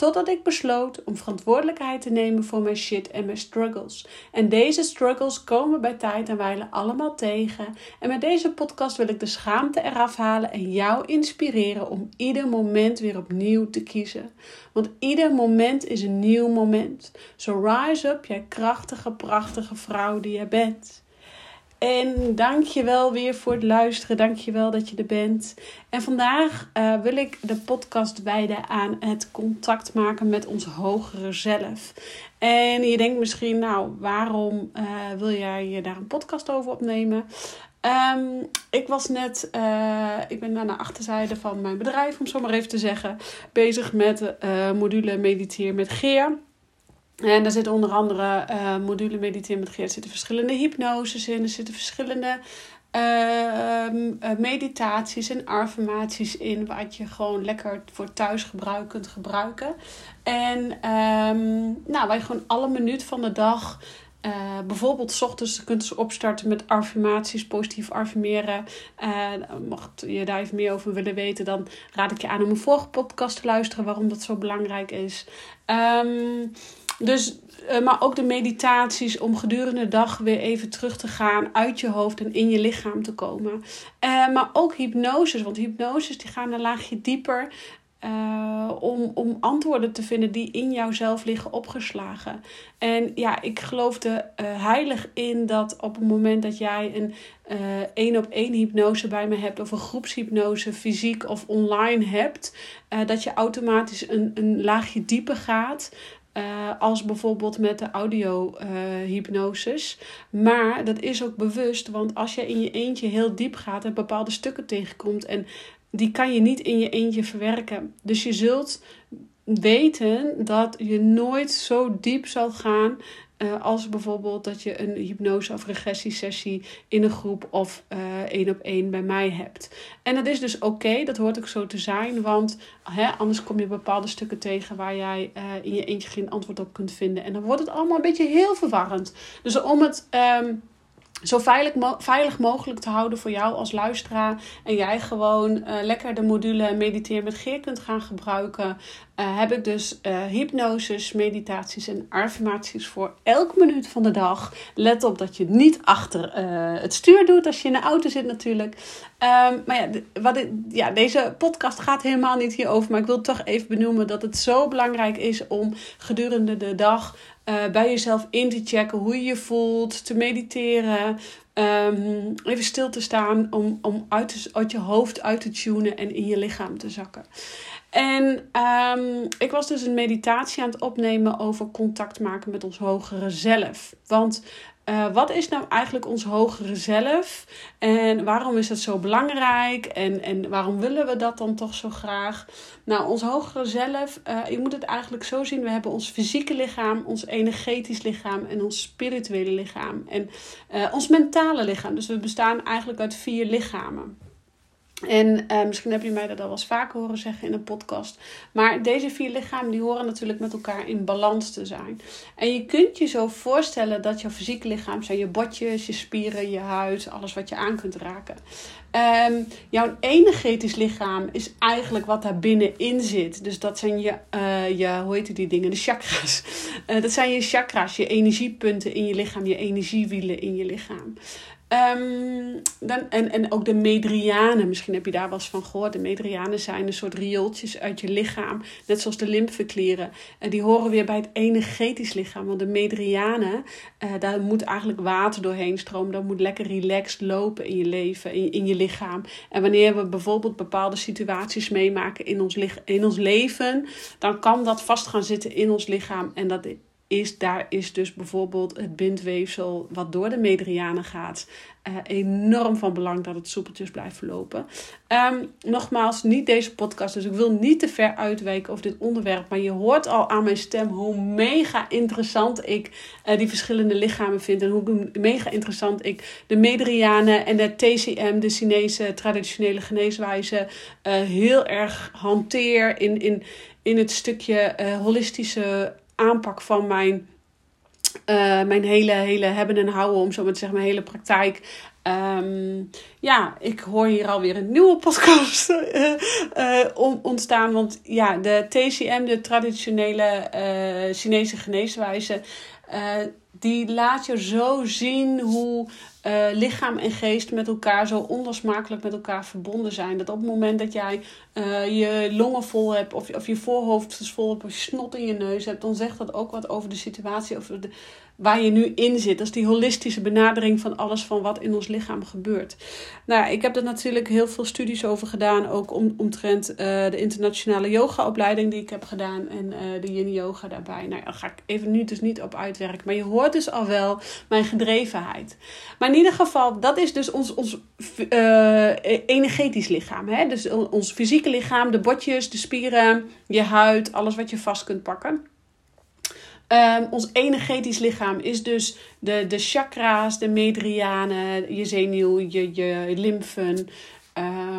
Totdat ik besloot om verantwoordelijkheid te nemen voor mijn shit en mijn struggles. En deze struggles komen bij tijd en wijle allemaal tegen. En met deze podcast wil ik de schaamte eraf halen en jou inspireren om ieder moment weer opnieuw te kiezen. Want ieder moment is een nieuw moment. So rise up, jij krachtige, prachtige vrouw die je bent. En dank je wel weer voor het luisteren. Dank je wel dat je er bent. En vandaag uh, wil ik de podcast wijden aan het contact maken met ons hogere zelf. En je denkt misschien, nou, waarom uh, wil jij daar een podcast over opnemen? Um, ik was net, uh, ik ben aan de achterzijde van mijn bedrijf, om zo maar even te zeggen, bezig met module Mediteer met Geer. En daar zitten onder andere uh, module mediteren met Geert. Er zitten verschillende hypnoses in. Er zitten verschillende uh, meditaties en affirmaties in. Wat je gewoon lekker voor thuisgebruik kunt gebruiken. En um, nou, waar je gewoon alle minuut van de dag uh, bijvoorbeeld, s ochtends kunt ze opstarten met affirmaties, positief affirmeren. Uh, mocht je daar even meer over willen weten, dan raad ik je aan om een vorige podcast te luisteren waarom dat zo belangrijk is. Um, dus, uh, maar ook de meditaties om gedurende de dag weer even terug te gaan uit je hoofd en in je lichaam te komen. Uh, maar ook hypnoses, want hypnoses die gaan een laagje dieper. Uh, om, om antwoorden te vinden die in jouzelf liggen opgeslagen. En ja, ik geloof er heilig in dat op het moment dat jij een één op één hypnose bij me hebt, of een groepshypnose, fysiek of online hebt, dat je automatisch een, een laagje dieper gaat. Uh, als bijvoorbeeld met de audio-hypnosis. Uh, maar dat is ook bewust, want als je in je eentje heel diep gaat en bepaalde stukken tegenkomt en die kan je niet in je eentje verwerken. Dus je zult weten dat je nooit zo diep zal gaan uh, als bijvoorbeeld dat je een hypnose- of regressiesessie in een groep of uh, één op één bij mij hebt. En dat is dus oké, dat hoort ook zo te zijn, want hè, anders kom je bepaalde stukken tegen waar jij uh, in je eentje geen antwoord op kunt vinden. En dan wordt het allemaal een beetje heel verwarrend. Dus om het. Um, zo veilig, veilig mogelijk te houden voor jou als luisteraar. En jij gewoon uh, lekker de module Mediteer met Geer kunt gaan gebruiken. Uh, heb ik dus uh, hypnoses, meditaties en affirmaties voor elke minuut van de dag. Let op dat je niet achter het stuur doet als je in de auto zit natuurlijk. Um, maar ja, wat ja, deze podcast gaat helemaal niet hierover. Maar ik wil toch even benoemen dat het zo belangrijk is om gedurende de dag uh, bij jezelf in te checken hoe je je voelt, te mediteren. Um, even stil te staan om, om uit, uit je hoofd uit te tunen en in je lichaam te zakken. En um, ik was dus een meditatie aan het opnemen over contact maken met ons hogere zelf. Want uh, wat is nou eigenlijk ons hogere zelf? En waarom is dat zo belangrijk? En, en waarom willen we dat dan toch zo graag? Nou, ons hogere zelf, uh, je moet het eigenlijk zo zien. We hebben ons fysieke lichaam, ons energetisch lichaam en ons spirituele lichaam. En uh, ons mentale lichaam. Dus we bestaan eigenlijk uit vier lichamen. En uh, misschien heb je mij dat al eens vaker horen zeggen in een podcast. Maar deze vier lichamen die horen natuurlijk met elkaar in balans te zijn. En je kunt je zo voorstellen dat jouw fysieke lichaam zijn je botjes, je spieren, je huid, alles wat je aan kunt raken. Um, jouw energetisch lichaam is eigenlijk wat daar binnenin zit. Dus dat zijn je, uh, je hoe heet die dingen? De chakras. Uh, dat zijn je chakras, je energiepunten in je lichaam, je energiewielen in je lichaam. Um, dan, en, en ook de medrianen, misschien heb je daar wel eens van gehoord. De medrianen zijn een soort riooltjes uit je lichaam, net zoals de lymfeklieren. En die horen weer bij het energetisch lichaam. Want de medrianen, uh, daar moet eigenlijk water doorheen stromen. Dat moet lekker relaxed lopen in je leven, in, in je lichaam. En wanneer we bijvoorbeeld bepaalde situaties meemaken in ons, in ons leven, dan kan dat vast gaan zitten in ons lichaam. En dat is, daar is dus bijvoorbeeld het bindweefsel wat door de medianen gaat. Uh, enorm van belang dat het soepeltjes blijft verlopen. Um, nogmaals, niet deze podcast, dus ik wil niet te ver uitwijken over dit onderwerp. Maar je hoort al aan mijn stem hoe mega interessant ik uh, die verschillende lichamen vind. En hoe mega interessant ik de Medrianen en de TCM, de Chinese traditionele geneeswijze, uh, heel erg hanteer in, in, in het stukje holistische aanpak van mijn uh, mijn hele, hele hebben en houden, om zo maar te zeggen, mijn hele praktijk. Um, ja, ik hoor hier alweer een nieuwe podcast uh, ontstaan. Want ja, de TCM, de traditionele Chinese geneeswijze, die laat je zo zien hoe uh, lichaam en geest met elkaar zo onlosmakelijk met elkaar verbonden zijn. Dat op het moment dat jij uh, je longen vol hebt, of, of je voorhoofd is vol hebt, of je snot in je neus hebt, dan zegt dat ook wat over de situatie, over de, waar je nu in zit. Dat is die holistische benadering van alles van wat in ons lichaam gebeurt. Nou, ik heb er natuurlijk heel veel studies over gedaan, ook om, omtrent uh, de internationale yogaopleiding die ik heb gedaan en de yin yoga daarbij. Nou, daar ga ik even nu dus niet op uitwerken, maar je hoort dus al wel mijn gedrevenheid. Maar in ieder geval, dat is dus ons, ons uh, energetisch lichaam. Hè? Dus ons fysieke lichaam, de botjes, de spieren, je huid, alles wat je vast kunt pakken. Um, ons energetisch lichaam is dus de, de chakra's, de medrianen, je zenuw, je, je lymfen,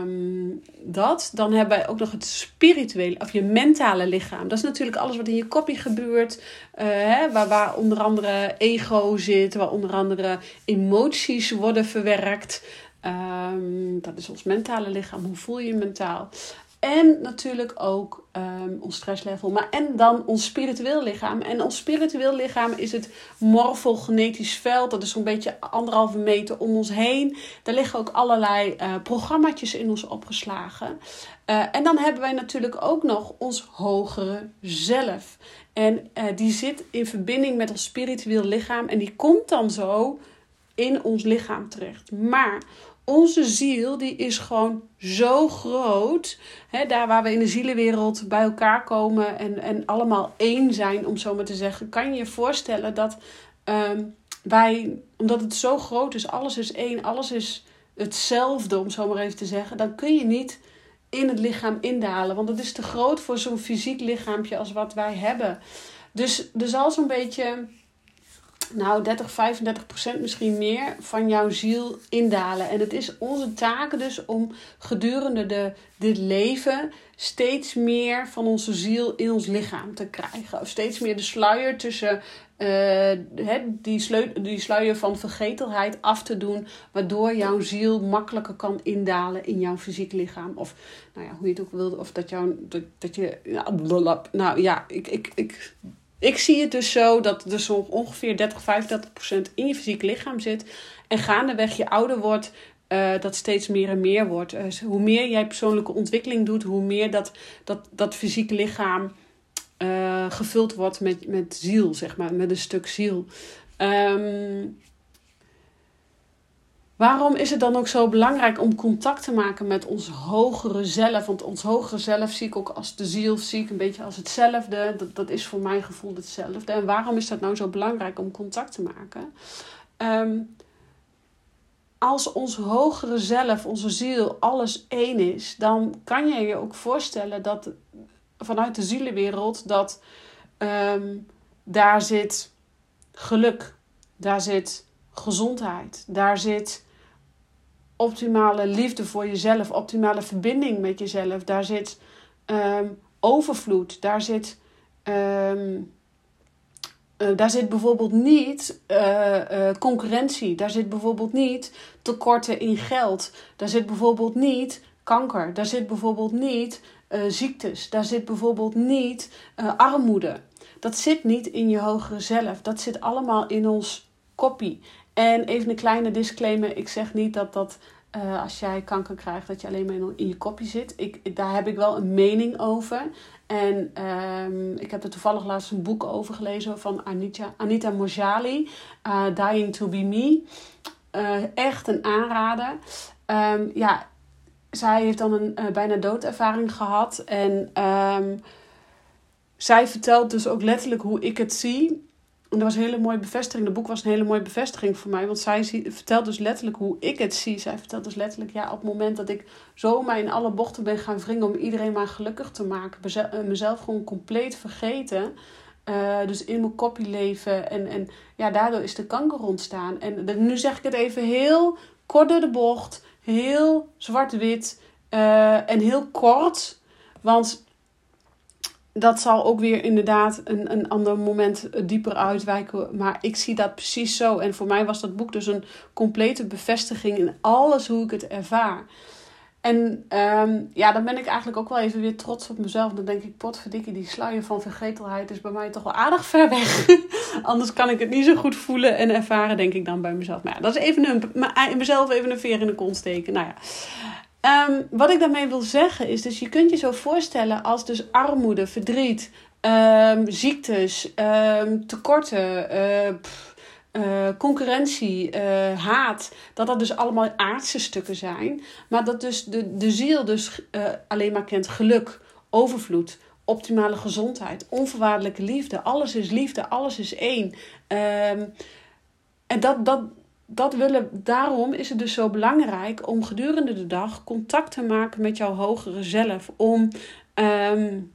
Um, dat. Dan hebben wij ook nog het spirituele, of je mentale lichaam. Dat is natuurlijk alles wat in je kopje gebeurt. Uh, hè, waar, waar onder andere ego zit, waar onder andere emoties worden verwerkt. Um, dat is ons mentale lichaam. Hoe voel je je mentaal? En natuurlijk ook um, ons stresslevel. Maar en dan ons spiritueel lichaam. En ons spiritueel lichaam is het morfogenetisch veld. Dat is zo'n beetje anderhalve meter om ons heen. Daar liggen ook allerlei uh, programma's in ons opgeslagen. Uh, en dan hebben wij natuurlijk ook nog ons hogere zelf. En uh, die zit in verbinding met ons spiritueel lichaam. En die komt dan zo in ons lichaam terecht. Maar onze ziel die is gewoon zo groot. Hè, daar waar we in de zielenwereld bij elkaar komen en, en allemaal één zijn, om zo maar te zeggen. Kan je je voorstellen dat um, wij, omdat het zo groot is, alles is één, alles is hetzelfde, om zo maar even te zeggen. Dan kun je niet in het lichaam indalen. Want het is te groot voor zo'n fysiek lichaampje als wat wij hebben. Dus er zal zo'n beetje nou 30, 35 procent misschien meer van jouw ziel indalen. En het is onze taak dus om gedurende de, dit leven steeds meer van onze ziel in ons lichaam te krijgen. Of steeds meer de sluier tussen uh, die, sluier, die sluier van vergetelheid af te doen, waardoor jouw ziel makkelijker kan indalen in jouw fysiek lichaam. Of nou ja, hoe je het ook wilde, of dat, jou, dat, dat je. Nou ja, ik, ik, ik ik zie het dus zo dat er zo ongeveer 30, 35 procent in je fysiek lichaam zit. En gaandeweg je ouder wordt, uh, dat steeds meer en meer wordt. Dus hoe meer jij persoonlijke ontwikkeling doet, hoe meer dat, dat, dat fysieke lichaam uh, gevuld wordt met, met ziel, zeg maar, met een stuk ziel. Um, Waarom is het dan ook zo belangrijk om contact te maken met ons hogere zelf? Want ons hogere zelf zie ik ook als de ziel, zie ik een beetje als hetzelfde. Dat, dat is voor mijn gevoel hetzelfde. En waarom is dat nou zo belangrijk om contact te maken? Um, als ons hogere zelf, onze ziel, alles één is, dan kan je je ook voorstellen dat vanuit de zielenwereld dat um, daar zit geluk, daar zit gezondheid, daar zit optimale liefde voor jezelf, optimale verbinding met jezelf. Daar zit um, overvloed, daar zit, um, uh, daar zit bijvoorbeeld niet uh, uh, concurrentie, daar zit bijvoorbeeld niet tekorten in geld, daar zit bijvoorbeeld niet kanker, daar zit bijvoorbeeld niet ziektes, daar zit bijvoorbeeld niet armoede. Dat zit niet in je hogere zelf, dat zit allemaal in ons koppie. En even een kleine disclaimer: ik zeg niet dat dat uh, als jij kanker krijgt, dat je alleen maar in, je kopje zit. Ik, daar heb ik wel een mening over. En um, ik heb er toevallig laatst een boek over gelezen van Anita, Anita Mojali, uh, Dying to Be Me. Uh, echt een aanrader. Um, ja, zij heeft dan een bijna doodervaring gehad. En um, zij vertelt dus ook letterlijk hoe ik het zie. En dat was een hele mooie bevestiging. De boek was een hele mooie bevestiging voor mij. Want zij vertelt dus letterlijk hoe ik het zie. Zij vertelt dus letterlijk, ja, op het moment dat ik zomaar in alle bochten ben gaan wringen om iedereen maar gelukkig te maken. Eh, mezelf gewoon compleet vergeten. Uh, dus in mijn kopie leven. En, en ja, daardoor is de kanker ontstaan. En nu zeg ik het even heel kort door de bocht. Heel zwart-wit. Uh, en heel kort. Want dat zal ook weer inderdaad een, een ander moment dieper uitwijken. Maar ik zie dat precies zo. En voor mij was dat boek dus een complete bevestiging in alles hoe ik het ervaar. En um, ja, dan ben ik eigenlijk ook wel even weer trots op mezelf. Dan denk ik, potverdikkie, die sluier van vergetelheid is bij mij toch wel aardig ver weg. Anders kan ik het niet zo goed voelen en ervaren, denk ik dan bij mezelf. Maar ja, dat is even een, mezelf even een veer in de kont steken. Nou ja. Um, wat ik daarmee wil zeggen is, dus je kunt je zo voorstellen als dus armoede, verdriet, um, ziektes, um, tekorten, pff, uh, concurrentie, uh, haat, dat dat dus allemaal aardse stukken zijn. Maar dat dus de, de ziel dus alleen maar kent geluk, overvloed, optimale gezondheid, onvoorwaardelijke liefde. Alles is liefde, alles is één. en dat, dat, dat willen, daarom is het dus zo belangrijk om gedurende de dag contact te maken met jouw hogere zelf. Om um,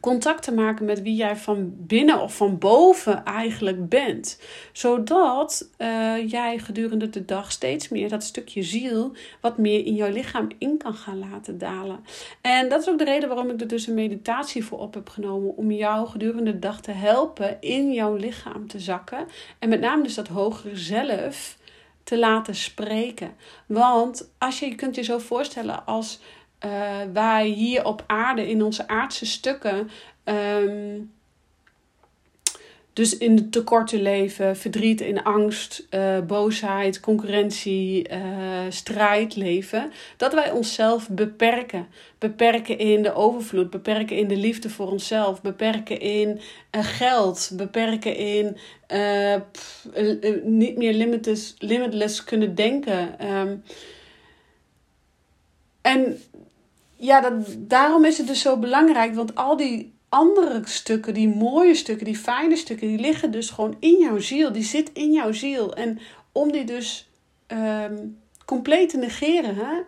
contact te maken met wie jij van binnen of van boven eigenlijk bent. Zodat uh, jij gedurende de dag steeds meer dat stukje ziel wat meer in jouw lichaam in kan gaan laten dalen. En dat is ook de reden waarom ik er dus een meditatie voor op heb genomen. Om jou gedurende de dag te helpen in jouw lichaam te zakken. En met name dus dat hogere zelf te laten spreken. Want als je, je kunt je zo voorstellen als uh, wij hier op aarde in onze aardse stukken. Um, dus in de tekorten leven, verdriet in angst, uh, boosheid, concurrentie, uh, strijd leven. Dat wij onszelf beperken. Beperken in de overvloed, beperken in de liefde voor onszelf, beperken in geld, beperken in niet meer limitless, limitless kunnen denken. Um, en ja, dat, daarom is het dus zo belangrijk, want al die andere stukken, die mooie stukken, die fijne stukken, die liggen dus gewoon in jouw ziel. Die zit in jouw ziel. En om die dus um, compleet te negeren, hè,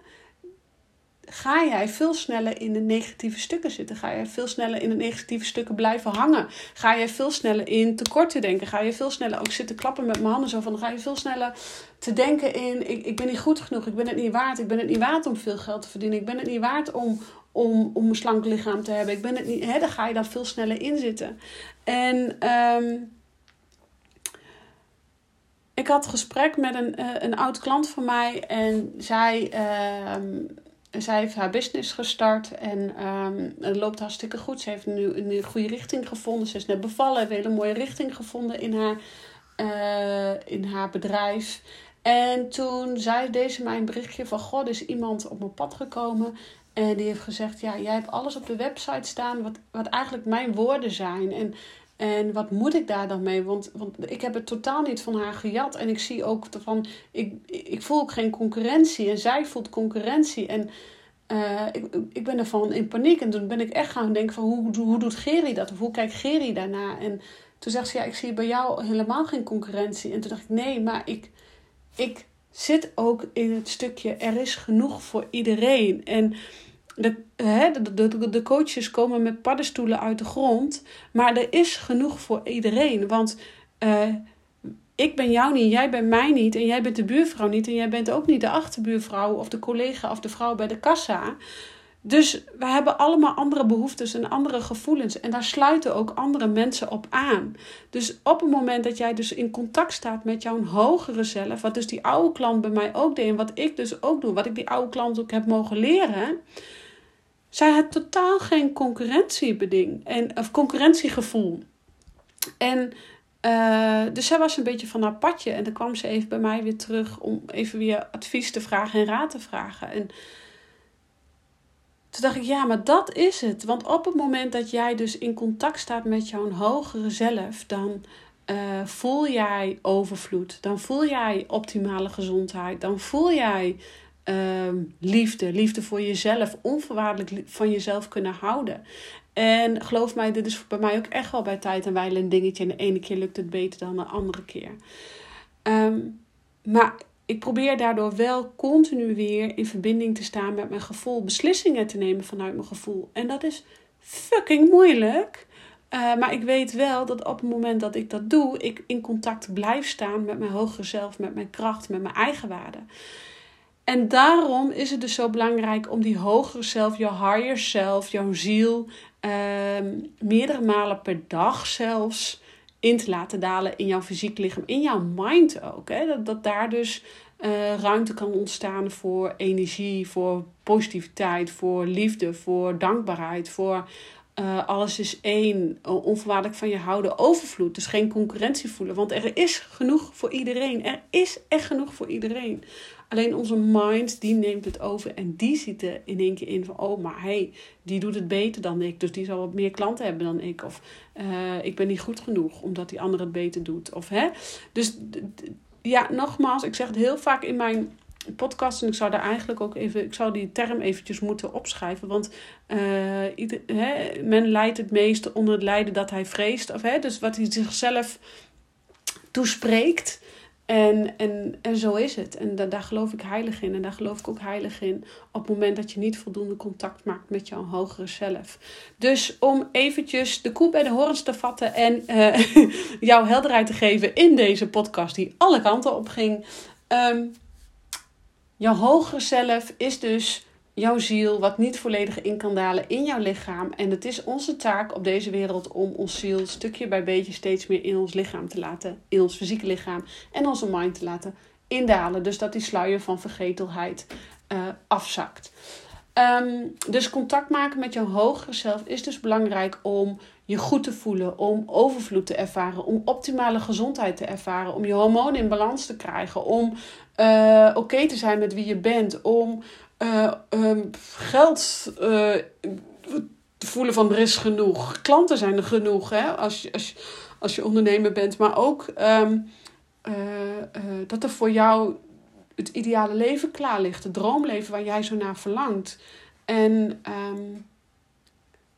ga jij veel sneller in de negatieve stukken zitten. Ga jij veel sneller in de negatieve stukken blijven hangen. Ga jij veel sneller in tekorten denken. Ga je veel sneller ook zitten klappen met mijn handen zo van. ga je veel sneller te denken in: ik, ik ben niet goed genoeg. Ik ben het niet waard. Ik ben het niet waard om veel geld te verdienen. Ik ben het niet waard om, om, om een slank lichaam te hebben. Ik ben het niet. Hè, dan ga je daar veel sneller in zitten. En. Um, ik had gesprek met een, uh, een oud klant van mij en zij uh, zij heeft haar business gestart en um, het loopt hartstikke goed. Ze heeft nu een goede richting gevonden. Ze is net bevallen, heeft een hele mooie richting gevonden in haar, uh, in haar bedrijf. En toen zei deze mij een berichtje van... God, is iemand op mijn pad gekomen en die heeft gezegd... Ja, jij hebt alles op de website staan wat, wat eigenlijk mijn woorden zijn. En en wat moet ik daar dan mee? Want, want ik heb het totaal niet van haar gejat. En ik zie ook van, ik, ik voel ook geen concurrentie. En zij voelt concurrentie. En uh, ik, ik ben ervan in paniek. En toen ben ik echt gaan denken van, hoe, hoe doet Geri dat? Of hoe kijkt Geri daarna? En toen zegt ze, ja, ik zie bij jou helemaal geen concurrentie. En toen dacht ik, nee, maar ik, ik zit ook in het stukje, er is genoeg voor iedereen. En de, hè, de, de, de coaches komen met paddenstoelen uit de grond. Maar er is genoeg voor iedereen. Want uh, ik ben jou niet, jij bent mij niet. En jij bent de buurvrouw niet. En jij bent ook niet de achterbuurvrouw of de collega of de vrouw bij de kassa. Dus we hebben allemaal andere behoeftes en andere gevoelens. En daar sluiten ook andere mensen op aan. Dus op het moment dat jij dus in contact staat met jouw hogere zelf, wat dus die oude klant bij mij ook deed en wat ik dus ook doe, wat ik die oude klant ook heb mogen leren, zij had totaal geen concurrentiebeding en, of concurrentiegevoel. En uh, dus zij was een beetje van haar padje. En dan kwam ze even bij mij weer terug om even weer advies te vragen en raad te vragen. En toen dacht ik, ja, maar dat is het. Want op het moment dat jij dus in contact staat met jouw hogere zelf, dan uh, voel jij overvloed. Dan voel jij optimale gezondheid. Dan voel jij uh, liefde. Liefde voor jezelf. Onvoorwaardelijk van jezelf kunnen houden. En geloof mij, dit is bij mij ook echt wel bij tijd en wijle een dingetje. En de ene keer lukt het beter dan de andere keer. Ehm, maar ik probeer daardoor wel continu weer in verbinding te staan met mijn gevoel. Beslissingen te nemen vanuit mijn gevoel. En dat is fucking moeilijk. Uh, maar ik weet wel dat op het moment dat ik dat doe, ik in contact blijf staan met mijn hogere zelf, met mijn kracht, met mijn eigen waarde. En daarom is het dus zo belangrijk om die hogere zelf, jouw higher self, jouw ziel, uh, meerdere malen per dag zelfs in te laten dalen in jouw fysiek lichaam, in jouw mind ook. Hè? Dat, dat daar dus uh, ruimte kan ontstaan voor energie, voor positiviteit, voor liefde, voor dankbaarheid, voor uh, alles is één, onvoorwaardelijk van je houden, overvloed. Dus geen concurrentie voelen, want er is genoeg voor iedereen. Er is echt genoeg voor iedereen. Alleen onze mind, die neemt het over en die ziet er in één keer in van, oh, maar hey, die doet het beter dan ik, dus die zal wat meer klanten hebben dan ik. Of uh, ik ben niet goed genoeg, omdat die ander het beter doet. Of, hè? Dus ja, nogmaals, ik zeg het heel vaak in mijn podcast. En ik zou daar eigenlijk ook even, ik zou die term eventjes moeten opschrijven. Want ieder, hè, men leidt het meest onder het lijden dat hij vreest. Of, hè, dus wat hij zichzelf toespreekt. En, en, en zo is het. En da, daar geloof ik heilig in. En daar geloof ik ook heilig in op het moment dat je niet voldoende contact maakt met jouw hogere zelf. Dus om eventjes de koe bij de horens te vatten en uh, jouw helderheid te geven in deze podcast die alle kanten op ging. Um, Jouw hogere zelf is dus jouw ziel, wat niet volledig in kan dalen in jouw lichaam. En het is onze taak op deze wereld om ons ziel stukje bij beetje steeds meer in ons lichaam te laten, in ons fysieke lichaam en onze mind te laten indalen. Dus dat die sluier van vergetelheid uh, afzakt. Um, dus contact maken met jouw hogere zelf is dus belangrijk om je goed te voelen, om overvloed te ervaren, om optimale gezondheid te ervaren, om je hormonen in balans te krijgen, om uh, oké te zijn met wie je bent, om uh, um, geld te voelen van er is genoeg, klanten zijn er genoeg hè, als, je, als, als je ondernemer bent, maar ook um, dat er voor jou het ideale leven klaar ligt, het droomleven waar jij zo naar verlangt. En um,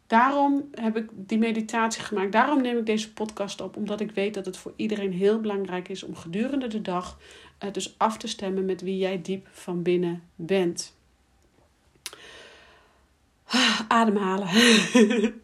daarom heb ik die meditatie gemaakt. Daarom neem ik deze podcast op, omdat ik weet dat het voor iedereen heel belangrijk is om gedurende de dag dus af te stemmen met wie jij diep van binnen bent. Ademhalen.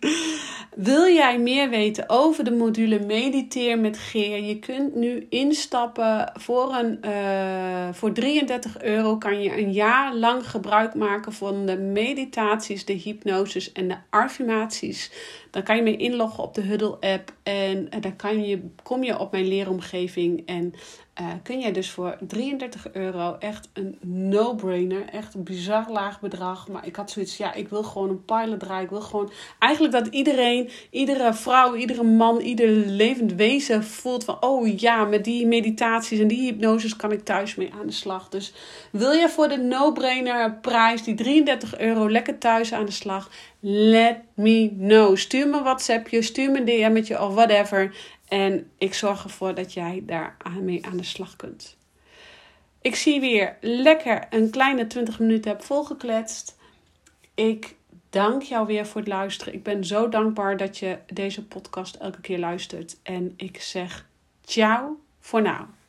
Wil jij meer weten over de module Mediteer met Geer? Je kunt nu instappen voor, een, uh, voor 33 euro. Kan je een jaar lang gebruik maken van de meditaties, de hypnoses en de affirmaties. Dan kan je mee inloggen op de Huddle app en dan kan je, kom je op mijn leeromgeving. En uh, kun jij dus voor 33 euro echt een no-brainer, echt een bizar laag bedrag. Maar ik had zoiets, ja, ik wil gewoon een pilot draaien. Ik wil gewoon eigenlijk dat iedereen, iedere vrouw, iedere man, ieder levend wezen voelt van, oh ja, met die meditaties en die hypnoses kan ik thuis mee aan de slag. Dus wil je voor de no-brainer prijs, die 33 euro, lekker thuis aan de slag? Let me know. Stuur me een WhatsAppje, stuur me een DM'tje of whatever. En ik zorg ervoor dat jij daar mee aan de slag kunt. Ik zie weer lekker een kleine 20 minuten heb volgekletst. Ik dank jou weer voor het luisteren. Ik ben zo dankbaar dat je deze podcast elke keer luistert. En ik zeg ciao voor nu.